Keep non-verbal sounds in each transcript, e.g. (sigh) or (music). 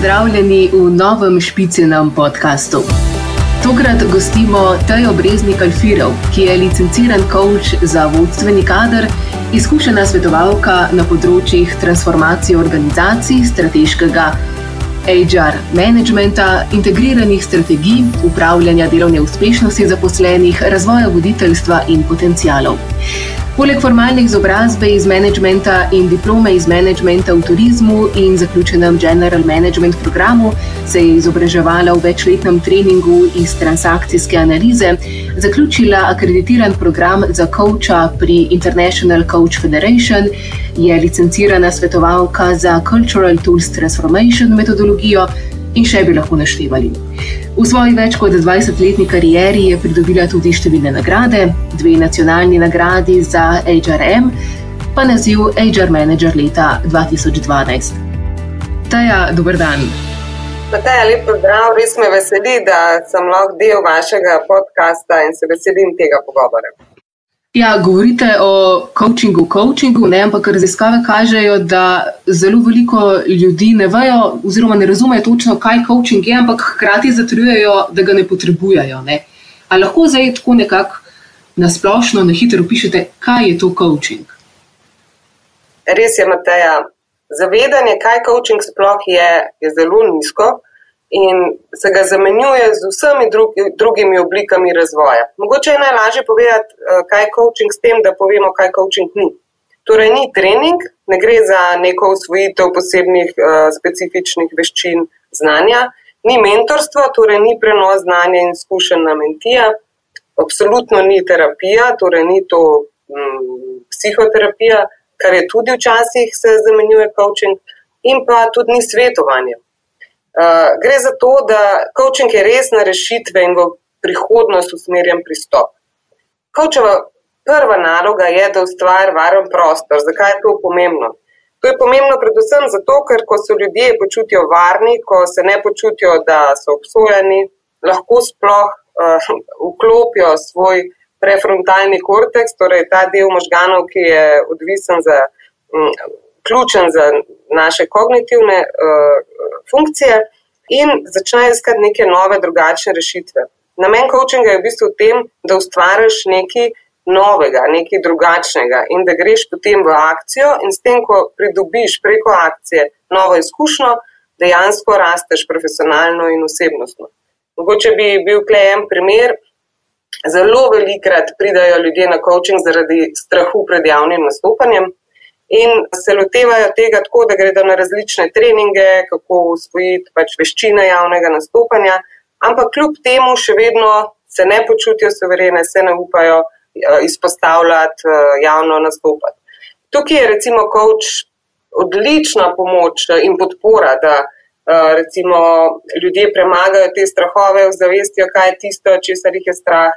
pozdravljeni v novem špicenem podkastu. Tokrat gostimo Tejo Breznik Alfirov, ki je licenciran coach za vodstveni kader, izkušena svetovalka na področjih transformacije organizacij, strateškega HR managementa, integriranih strategij, upravljanja delovne uspešnosti zaposlenih, razvoja voditeljstva in potencijalov. Poleg formalne izobrazbe iz menedžmenta in diplome iz menedžmenta v turizmu in zaključenem General Management programu, se je izobraževala v večletnem treningu iz transakcijske analize, zaključila akreditiran program za coacha pri International Coach Federation, je licencirana svetovalka za Cultural Tools Transformation metodologijo in še bi lahko naštevali. V svoji več kot 20-letni karieri je pridobila tudi številne nagrade, dve nacionalni nagradi za HRM, pa naziv HR Manager leta 2012. Taja, dober dan. Taja, lep pozdrav, res me veseli, da sem lahko del vašega podcasta in se veselim tega pogovora. Ja, govorite o coachingu, coachingu, ne, ampak raziskave kažejo, da zelo veliko ljudi ne vejo, oziroma ne razumejo točno, kaj coaching je, ampak hkrati zatrjujejo, da ga ne potrebujejo. Ali lahko zdaj tako nekako na splošno, na hitro opišete, kaj je to coaching? Res je, Mateja. Zavedanje, kaj coaching sploh je, je zelo nizko in se ga zamenjuje z vsemi drugi, drugimi oblikami razvoja. Mogoče je najlažje povedati, eh, kaj je coaching, s tem, da povemo, kaj coaching ni. Torej, ni trening, ne gre za neko usvojitev posebnih uh, specifičnih veščin znanja, ni mentorstvo, torej ni prenos znanja in izkušenj na mentija, absolutno ni terapija, torej ni to mm, psihoterapija, kar je tudi včasih se zamenjuje coaching, in pa tudi ni svetovanje. Uh, gre za to, da coaching je resna rešitve in v prihodnost usmerjen pristop. Coachova prva naloga je, da ustvari varen prostor. Zakaj je to pomembno? To je pomembno predvsem zato, ker ko se ljudje počutijo varni, ko se ne počutijo, da so obsojeni, lahko sploh uh, vklopijo svoj prefrontalni korteks, torej ta del možganov, ki je odvisen za. Um, ključen za naše kognitivne uh, funkcije in začnejo iskati neke nove, drugačne rešitve. Namen coachinga je v bistvu v tem, da ustvariš nekaj novega, nekaj drugačnega in da greš potem v akcijo, in s tem, ko pridobiš preko akcije novo izkušnjo, dejansko rasteš profesionalno in osebnostno. Mogoče bi bil klej en primer. Zelo velikrat pridajo ljudje na coaching zaradi strahu pred javnim nastopanjem in se lotevajo tega tako, da gredo na različne treninge, kako usvojiti pač veščine javnega nastopanja, ampak kljub temu še vedno se ne počutijo suverene, se ne upajo eh, izpostavljati, eh, javno nastopati. Tukaj je recimo coach odlična pomoč in podpora, da eh, recimo ljudje premagajo te strahove, zavestijo, kaj je tisto, česar jih je strah,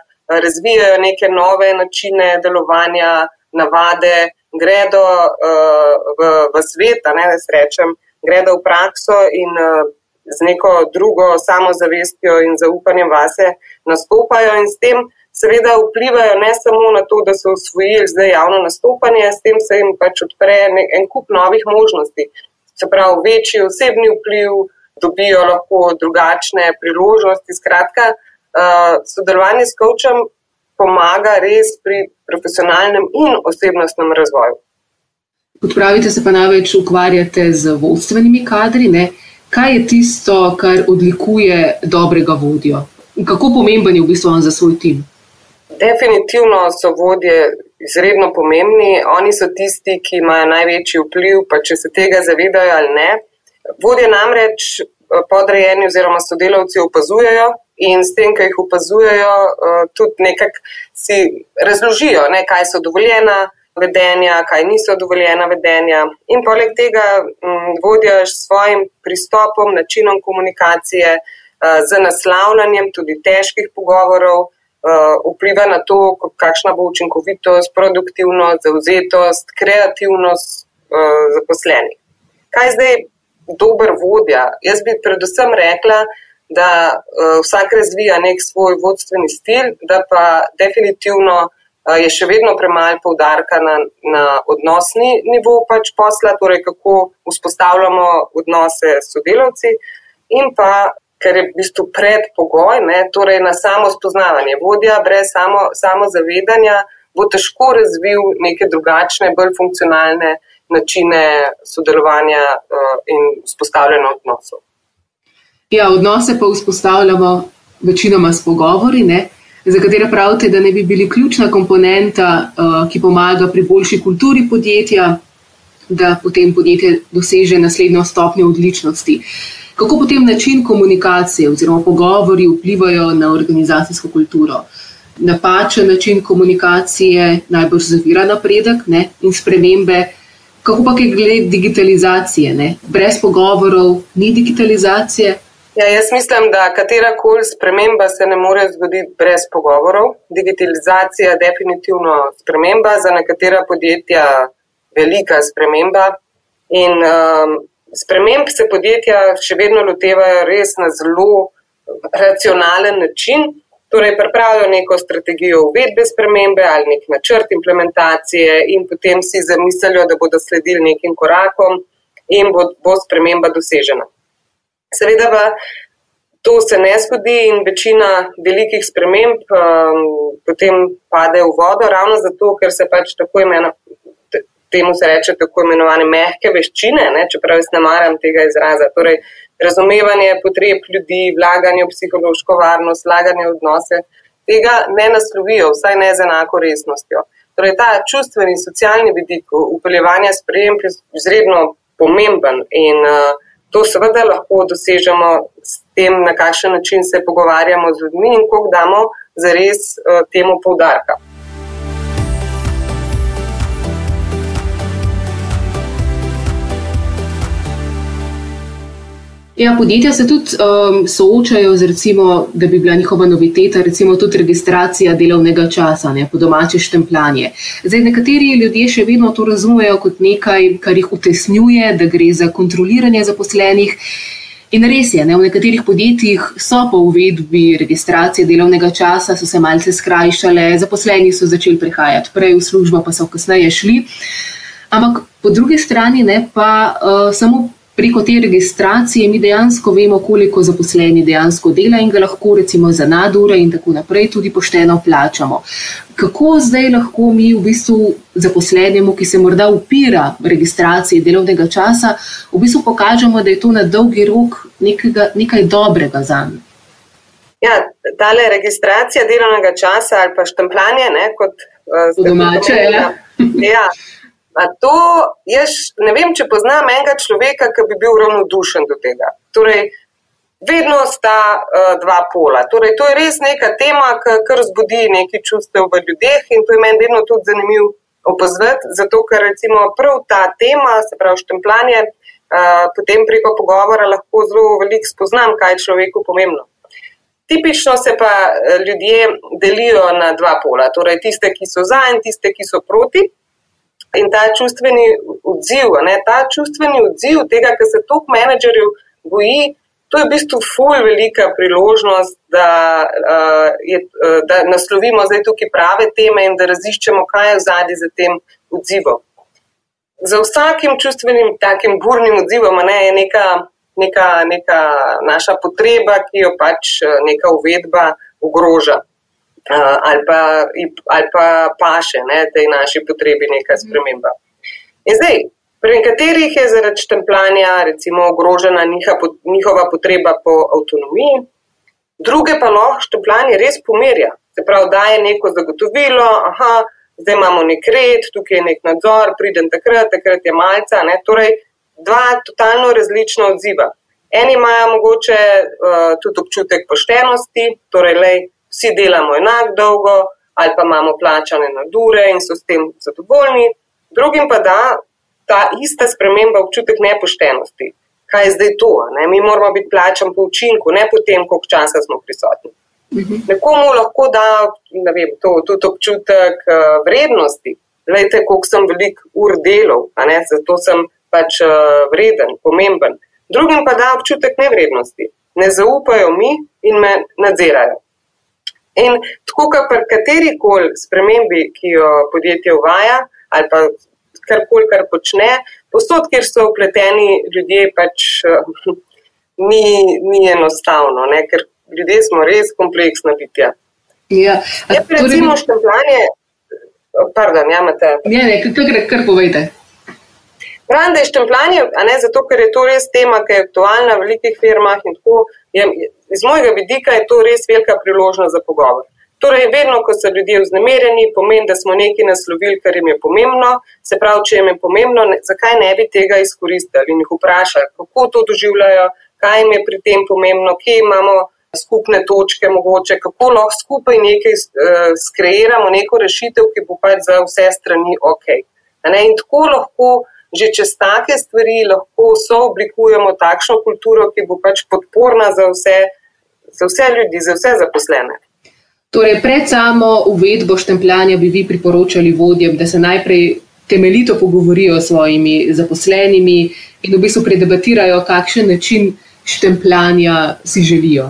razvijajo neke nove načine delovanja, navade, gredo uh, v, v svet, ne da srečem, gredo v prakso in uh, z neko drugo samozavestjo in zaupanjem vase nastopajo in s tem seveda vplivajo ne samo na to, da so usvojili zdaj javno nastopanje, s tem se jim pač odpre en kup novih možnosti. Se pravi, večji osebni vpliv, dobijo lahko drugačne priložnosti. Skratka, uh, sodelovanje s kočem pomaga res pri profesionalnem in osebnostnem razvoju. Kot pravite, se pa največ ukvarjate z vodstvenimi kadri. Ne? Kaj je tisto, kar odlikuje dobrega vodjo? Kako pomemben je v bistvu on za svoj tim? Definitivno so vodje izredno pomembni. Oni so tisti, ki imajo največji vpliv, pa če se tega zavedajo ali ne. Vodje namreč eh, podrejeni oziroma sodelavci opazujejo, in s tem, ki jih opazujejo, eh, tudi nekako si razložijo, ne, kaj so dovoljena vedenja, kaj niso dovoljena vedenja. In poleg tega mm, vodijo s svojim pristopom, načinom komunikacije, eh, z naslavljanjem tudi težkih pogovorov. Eh, vpliva na to, kakšna bo učinkovitost, produktivnost, zauzetost, kreativnost zaposlenih. Kaj zdaj dober vodja? Jaz bi predvsem rekla, da uh, vsak razvija nek svoj vodstveni stil, da pa definitivno je še vedno premalo poudarka na, na odnosni nivo pač posla, torej kako vzpostavljamo odnose s sodelavci in pa, ker je v bistvu predpogoj, ne, torej na samo spoznavanje. Vodja brez samo, samo zavedanja bo težko razvil neke drugačne, bolj funkcionalne načine sodelovanja uh, in vzpostavljanja odnosov. Ja, odnose pa vzpostavljamo večinoma s pogovori. Ne? za katere pravite, da ne bi bili ključna komponenta, uh, ki pomaga pri boljši kulturi podjetja, da potem podjetje doseže naslednjo stopnjo odličnosti. Kako potem način komunikacije oziroma pogovori vplivajo na organizacijsko kulturo? Napačen način komunikacije najbolj zavira napredek ne? in spremembe. Kako pa je glede digitalizacije? Ne? Brez pogovorov ni digitalizacije, Ja, jaz mislim, da katera koli sprememba se ne more zgoditi brez pogovorov. Digitalizacija je definitivno sprememba, za nekatera podjetja velika sprememba. In um, sprememb se podjetja še vedno lotevajo res na zelo racionalen način. Torej, pripravijo neko strategijo uvedbe spremembe ali nek načrt implementacije, in potem si zamislijo, da bodo sledili nekim korakom, in bo, bo sprememba dosežena. Seveda pa to se ne zgodi in večina velikih sprememb um, potem pade v vodo, ravno zato, ker se pač tako imena. Temu se reče tako imenovane mehke veščine, ne, čeprav jaz ne maram tega izraza. Torej, razumevanje potreb ljudi, vlaganje v psihološko varnost, vlaganje v odnose, tega ne naslovijo, vsaj ne z enako resnostjo. Torej, ta čustveni in socialni vidik upeljevanja sprejem je izredno pomemben in uh, To seveda lahko dosežemo s tem, na kakšen način se pogovarjamo z ljudmi in koliko damo zares uh, temu poudarka. Ja, podjetja se tudi um, soočajo z, recimo, da bi bila njihova noviteta, recimo tudi registracija delovnega časa, ne, po domače štempljanje. Zdaj, nekateri ljudje še vedno to razumejo kot nekaj, kar jih utesnjuje, da gre za kontroliranje zaposlenih. In res je, ne, v nekaterih podjetjih so po uvedbi registracije delovnega časa se malce skrajšale, zaposleni so začeli prihajati prej v službo, pa so kasneje šli. Ampak po drugi strani ne, pa uh, samo preko te registracije mi dejansko vemo, koliko zaposleni dejansko dela in ga lahko recimo za nadure in tako naprej tudi pošteno plačamo. Kako zdaj lahko mi v bistvu zaposlenemu, ki se morda upira registraciji delovnega časa, v bistvu pokažemo, da je to na dolgi rok nekega, nekaj dobrega za njih? Ja, tale registracija delovnega časa ali pa štempljanje, ne, kot uh, domače. Ja. ja, To, jaz ne vem, če poznam enega človeka, ki bi bil ravnodušen do tega. Torej, vedno sta uh, dva pola. Torej, to je res neka tema, ki razbudi nekaj čustev v ljudeh in to je meni vedno tudi zanimivo opaziti, zato ker recimo prav ta tema, se pravi štempljanje, uh, potem preko pogovora lahko zelo veliko spoznam, kaj je človeku pomembno. Tipično se pa eh, ljudje delijo na dva pola, torej tiste, ki so za in tiste, ki so proti. In ta čustveni odziv, ne, ta čustveni odziv tega, kar se toliko menedžerjev boji, to je v bistvu ful velika priložnost, da, uh, je, uh, da naslovimo zdaj tukaj prave teme in da raziščemo, kaj je v zadnji za tem odzivom. Za vsakim čustvenim takim burnim odzivom ne, je neka, neka, neka naša potreba, ki jo pač neka uvedba ogroža ali pa, ali pa paše, ne, je naši potrebi neka sprememba. In zdaj, pri nekaterih je zaradi štempljanja recimo ogrožena njihova potreba po avtonomiji, druge pa lahko štempljanje res pomerja. Se pravi, da je neko zagotovilo, aha, zdaj imamo nek red, tukaj je nek nadzor, pridem takrat, takrat je malca. Ne, torej, dva totalno različna odziva. Eni imajo mogoče uh, tudi občutek poštenosti, torej, lej, vsi delamo enako dolgo, ali pa imamo plačane nadure in so s tem zadovoljni, drugim pa da ta ista sprememba občutek nepoštenosti. Kaj je zdaj to? Ne? Mi moramo biti plačani po učinku, ne po tem, koliko časa smo prisotni. Mhm. Nekomu lahko da vem, to, tudi občutek uh, vrednosti. Glejte, koliko sem velik ur delov, zato sem pač uh, vreden, pomemben. Drugim pa da občutek nevrednosti. Ne zaupajo mi in me nadzirajo. In tako, kot pri kateri koli spremembi, ki jo podjetje uvaja, ali pa karkoli, kar počne, posod, kjer so upleteni ljudje, pač ni, ni enostavno, ne? ker ljudje smo res kompleksna bitja. Ja, pa torej, recimo štempljanje, pardon, ja, imate. ne, ne, kar, kar povejte. Pravim, da je štempljanje, a ne zato, ker je to res tema, ki je aktualna v velikih firmah in tako. Je, iz mojega vidika je to res velika priložnost za pogovor. Torej, vedno, ko so ljudje vznemirjeni, pomeni, da smo nekaj naslovili, kar jim je pomembno. Se pravi, če jim je pomembno, ne, zakaj ne bi tega izkoristili in jih vprašali, kako to doživljajo, kaj jim je pri tem pomembno, kje imamo skupne točke, mogoče kako lahko skupaj nekaj uh, skreiramo, neko rešitev, ki bo pač za vse strani ok. In tako lahko že čez take stvari lahko sooblikujemo takšno kulturo, ki bo pač podporna za vse, za vse ljudi, za vse zaposlene. Torej, pred samo uvedbo štempljanja bi vi priporočali vodjem, da se najprej temeljito pogovorijo s svojimi zaposlenimi in v bistvu predebatirajo, kakšen način štempljanja si želijo.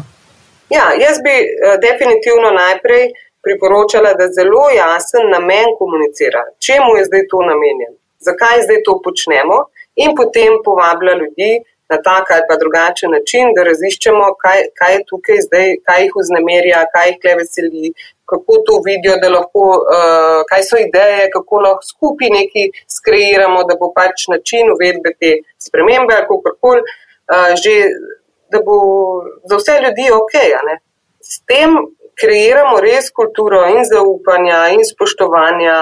Ja, jaz bi eh, definitivno najprej priporočala, da zelo jasen namen komunicira, čemu je zdaj to namenjen, zakaj zdaj to počnemo, in potem povablja ljudi na tak ali pa drugačen način, da raziščemo, kaj, kaj je tukaj zdaj, kaj jih vznemerja, kaj jih le veseli, kako to vidijo, da lahko, uh, kaj so ideje, kako lahko skupaj nekaj skreiramo, da bo pač način uvedbe te spremembe ali kako koli uh, že da bo za vse ljudi ok. S tem kreiramo res kulturo in zaupanja, in spoštovanja,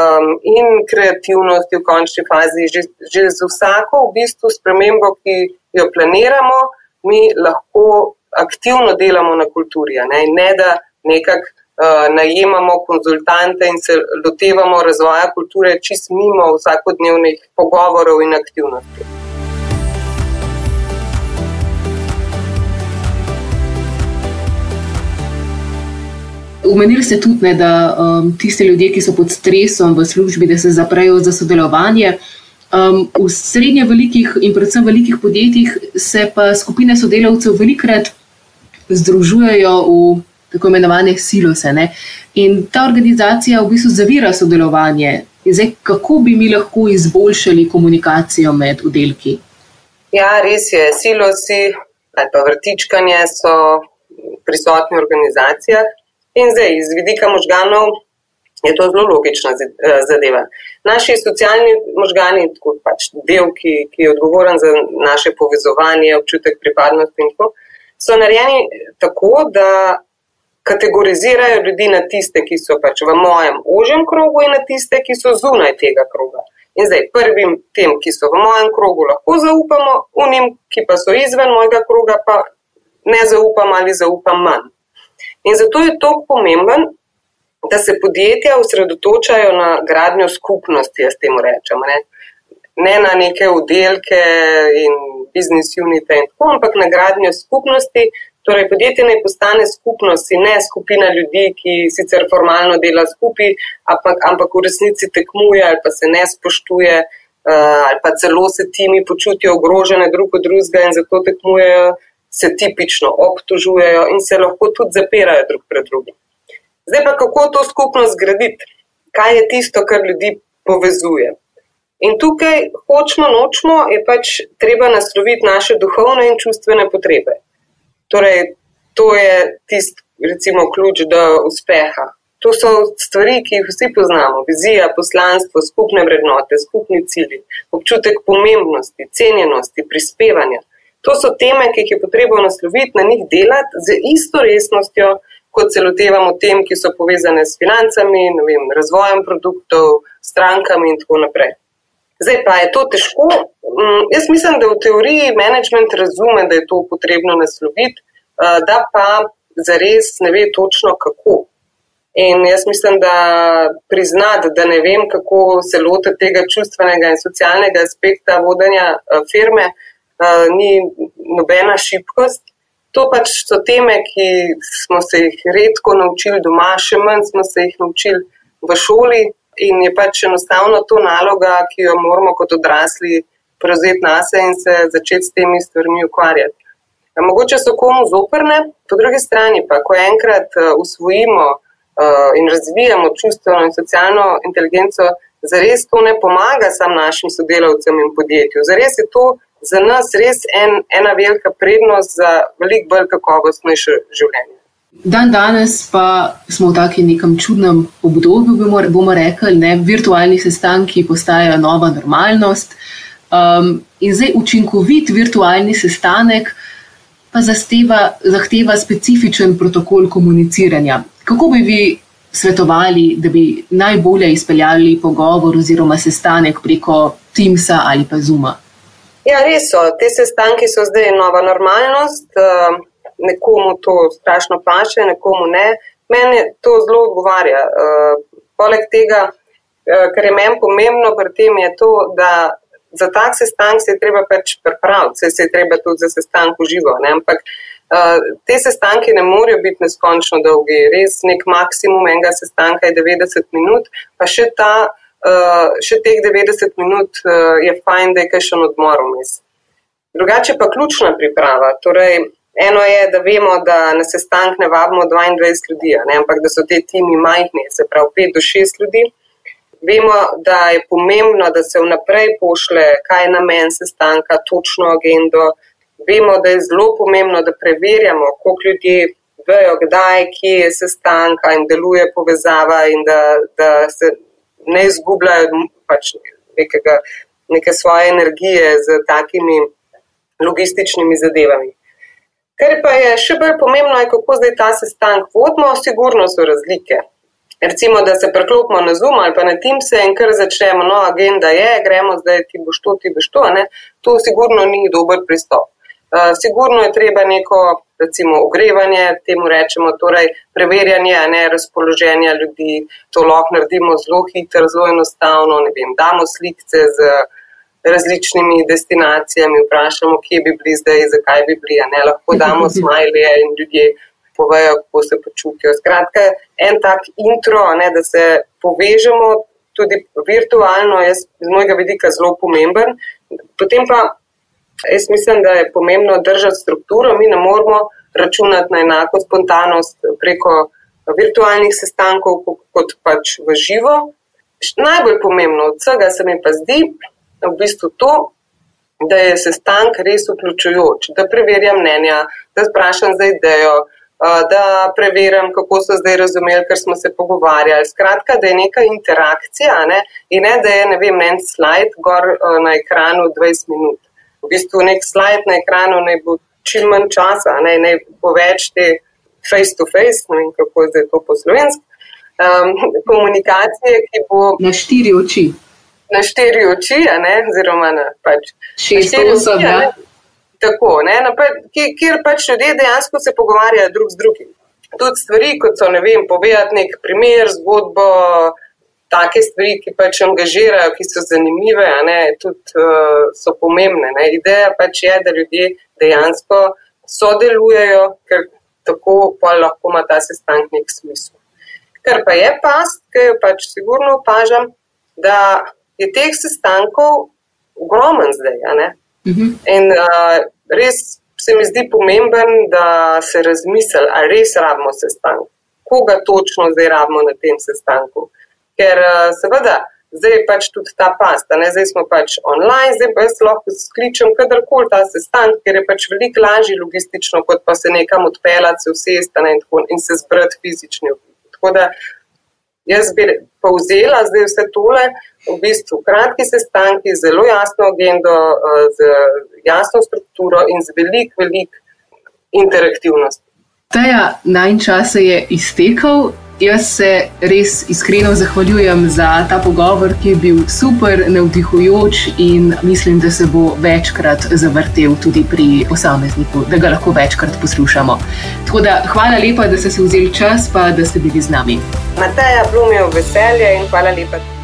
um, in kreativnosti v končni fazi. Že, že z vsako v bistvu spremembo, ki jo planiramo, mi lahko aktivno delamo na kulturi. Ne, ne da nekako. Uh, najemamo konzultante in se lotevamo razvoja kulture čist mimo vsakodnevnih pogovorov in aktivnosti. Umenili ste tudi, ne, da um, tiste ljudje, ki so pod stresom v službi, da se zaprejo za sodelovanje. Um, v srednje velikih in predvsem velikih podjetjih se pa skupine sodelavcev velikrat združujejo v tako imenovane silose. Ne? In ta organizacija v bistvu zavira sodelovanje. In zdaj, kako bi mi lahko izboljšali komunikacijo med oddelki? Ja, res je. Silosi ali pa vrtičkanje so prisotni v organizacijah. In zdaj, iz vidika možganov, je to zelo logična zadeva. Naši socialni možgani, kot pač del, ki, ki je odgovoren za naše povezovanje, občutek pripadnosti in tako, so narejeni tako, da kategorizirajo ljudi na tiste, ki so pač v mojem ožjem krogu, in na tiste, ki so zunaj tega kroga. In zdaj, prvim tem, ki so v mojem krogu, lahko zaupamo, unim, ki pa so izven mojega kroga, pa ne zaupam ali zaupam manj. In zato je to pomemben, da se podjetja osredotočajo na gradnjo skupnosti, jaz temu rečem. Ne, ne na neke oddelke in biznis unite in tako, ampak na gradnjo skupnosti. Torej, podjetje naj postane skupnost in ne skupina ljudi, ki sicer formalno dela skupaj, ampak, ampak v resnici tekmuje ali pa se ne spoštuje, uh, ali pa celo se timi počutijo ogrožene drug od drugega in zato tekmujejo se tipično obtožujejo in se lahko tudi zapirajo drug pred drugim. Zdaj pa kako to skupnost zgraditi, kaj je tisto, kar ljudi povezuje. In tukaj, hočemo, nočemo, je pač treba nasloviti naše duhovne in čustvene potrebe. Torej, to je tisti, recimo, ključ do uspeha. To so stvari, ki jih vsi poznamo: vizija, poslanstvo, skupne vrednote, skupni cilji, občutek pomembnosti, cenjenosti, prispevanja. To so teme, ki jih je potrebno nasloviti, na njih delati z isto resnostjo, kot se lotevamo tem, ki so povezane s financami, vem, razvojem produktov, strankami in tako naprej. Zdaj pa je to težko. Mm, jaz mislim, da v teoriji management razume, da je to potrebno nasloviti, da pa zares ne ve točno kako. In jaz mislim, da priznati, da ne vem, kako se loti tega čustvenega in socialnega aspekta vodenja firme, ni nobena šibkost. To pač so teme, ki smo se jih redko naučili doma, še manj smo se jih naučili v šoli, in je pač enostavno to naloga, ki jo moramo kot odrasli prevzeti na sebe in se začeti s temi stvarmi ukvarjati. Mogoče so komu zoprne, po drugi strani pa, ko enkrat usvojimo in razvijamo čustveno in socialno inteligenco, zares to ne pomaga sam našim sodelavcem in podjetju. Zares je to za nas res en, ena velika prednost za veliko bolj kakovostnejše življenje. Dan danes pa smo v takem nekem čudnem obdobju, bomo, bomo rekli, da virtualni sestanki postajajo nova normalnost. Um, in zdaj učinkovit virtualni sestanek pa zahteva, zahteva specifičen protokol komuniciranja. Kako bi vi svetovali, da bi najbolje izpeljali pogovor oziroma sestanek preko Teamsa ali pa Zuma? Ja, res so. Te sestanki so zdaj nova normalnost. Eh, nekomu to strašno paše, nekomu ne. Meni to zelo odgovarja. Eh, poleg tega, eh, kar je meni pomembno pri tem, je to, da za tak sestank se je treba pač pripraviti, se je treba tudi za sestank uživo. Ne? Ampak te sestanke ne morejo biti neskončno dolgi. Res nek maksimum enega sestanka je 90 minut, pa še ta. Eh, še teh 90 minut uh, je fajn, da je kaj še odmor vmes. Drugače pa ključna priprava. Torej, eno je, da vemo, da na sestank ne vabimo 22 ljudi, ne, ampak da so te timi majhni, se pravi 5 do 6 ljudi. Vemo, da je pomembno, da se vnaprej pošle, kaj je namen sestanka, točno agendo. Vemo, da je zelo pomembno, da preverjamo, koliko ljudi vejo, kdaj, kje je sestanka in deluje povezava in da, da se ne izgubljajo pač nekega, neke svoje energije z takimi logističnimi zadevami. Kar pa je še bolj pomembno, je kako zdaj ta sestanek vodimo, sigurno so razlike. Recimo, da se preklopimo na Zoom ali pa na Teams in kar začnemo, no, agenda je, gremo zdaj, ti boš to, ti boš to, ne? to sigurno ni dober pristop. Uh, sigurno je treba neko recimo ogrevanje, temu rečemo, torej preverjanje ne, razpoloženja ljudi. To lahko naredimo zelo hitro, zelo enostavno. Vem, damo slike z različnimi destinacijami, vprašamo, kje bi bili zdaj, zakaj bi bili. Ne, lahko damo (laughs) smajlje in ljudje povejo, kako se počutijo. Skratka, en tak intro, ne, da se povežemo. Tudi virtualno je z mojega vidika zelo pomemben. Potem pa Jaz mislim, da je pomembno držati strukturo. Mi ne moramo računati na enako spontanost preko virtualnih sestankov, kot pač v živo. Najbolj pomembno od vsega se mi pa zdi v bistvu to, da je sestank res vključujoč, da preverjam mnenja, da sprašam za idejo, da preverjam, kako so zdaj razumeli, ker smo se pogovarjali. Skratka, da je neka interakcija ne? in ne, da je ne vem, en slajd gor na ekranu 20 minut v bistvu nek slajd na ekranu, naj bo čim manj časa, naj, naj bo več te face-to-face, ne vem kako je zdaj to po slovenski, um, (laughs) komunikacije, ki bo. Na štiri oči. Na štiri oči, ne, oziroma na pač. Šest oseb, ja. Tako, ne, na, kjer pač ljudje dejansko se pogovarjajo drug z drugim. Tudi stvari, kot so, ne vem, povedati nek primer, zgodbo, take stvari, ki pač angažirajo, ki so zanimive, ne, tudi uh, so pomembne. Ne. Ideja pač je, da ljudje dejansko sodelujejo, ker tako pa lahko ima ta sestanek nek smisel. Kar pa je past, ki jo pač sigurno opažam, da je teh sestankov ogromen zdaj. Mhm. In uh, res se mi zdi pomemben, da se razmisli, ali res rabimo sestanek. Koga točno zdaj rabimo na tem sestanku? Ker eh, seveda zdaj je pač tudi ta pasta, ne? zdaj smo pač online, zdaj pa jaz lahko skličem kadarkoli ta sestanek, ker je pač veliko lažje logistično, kot pa se nekam odpeljati, se usesti in, in se zbrati fizični. Tako da jaz bi povzela zdaj vse tole, v bistvu kratki sestanki, zelo jasno agendo, eh, z jasno strukturo in z velik, velik interaktivnost. Teja, najčas je iztekel. Jaz se res iskreno zahvaljujem za ta pogovor, ki je bil super, navdihujoč in mislim, da se bo večkrat zavrtel tudi pri posamezniku, da ga lahko večkrat poslušamo. Tako da hvala lepa, da ste se vzeli čas, pa da ste bili z nami. Mateja, blumijo veselje in hvala lepa.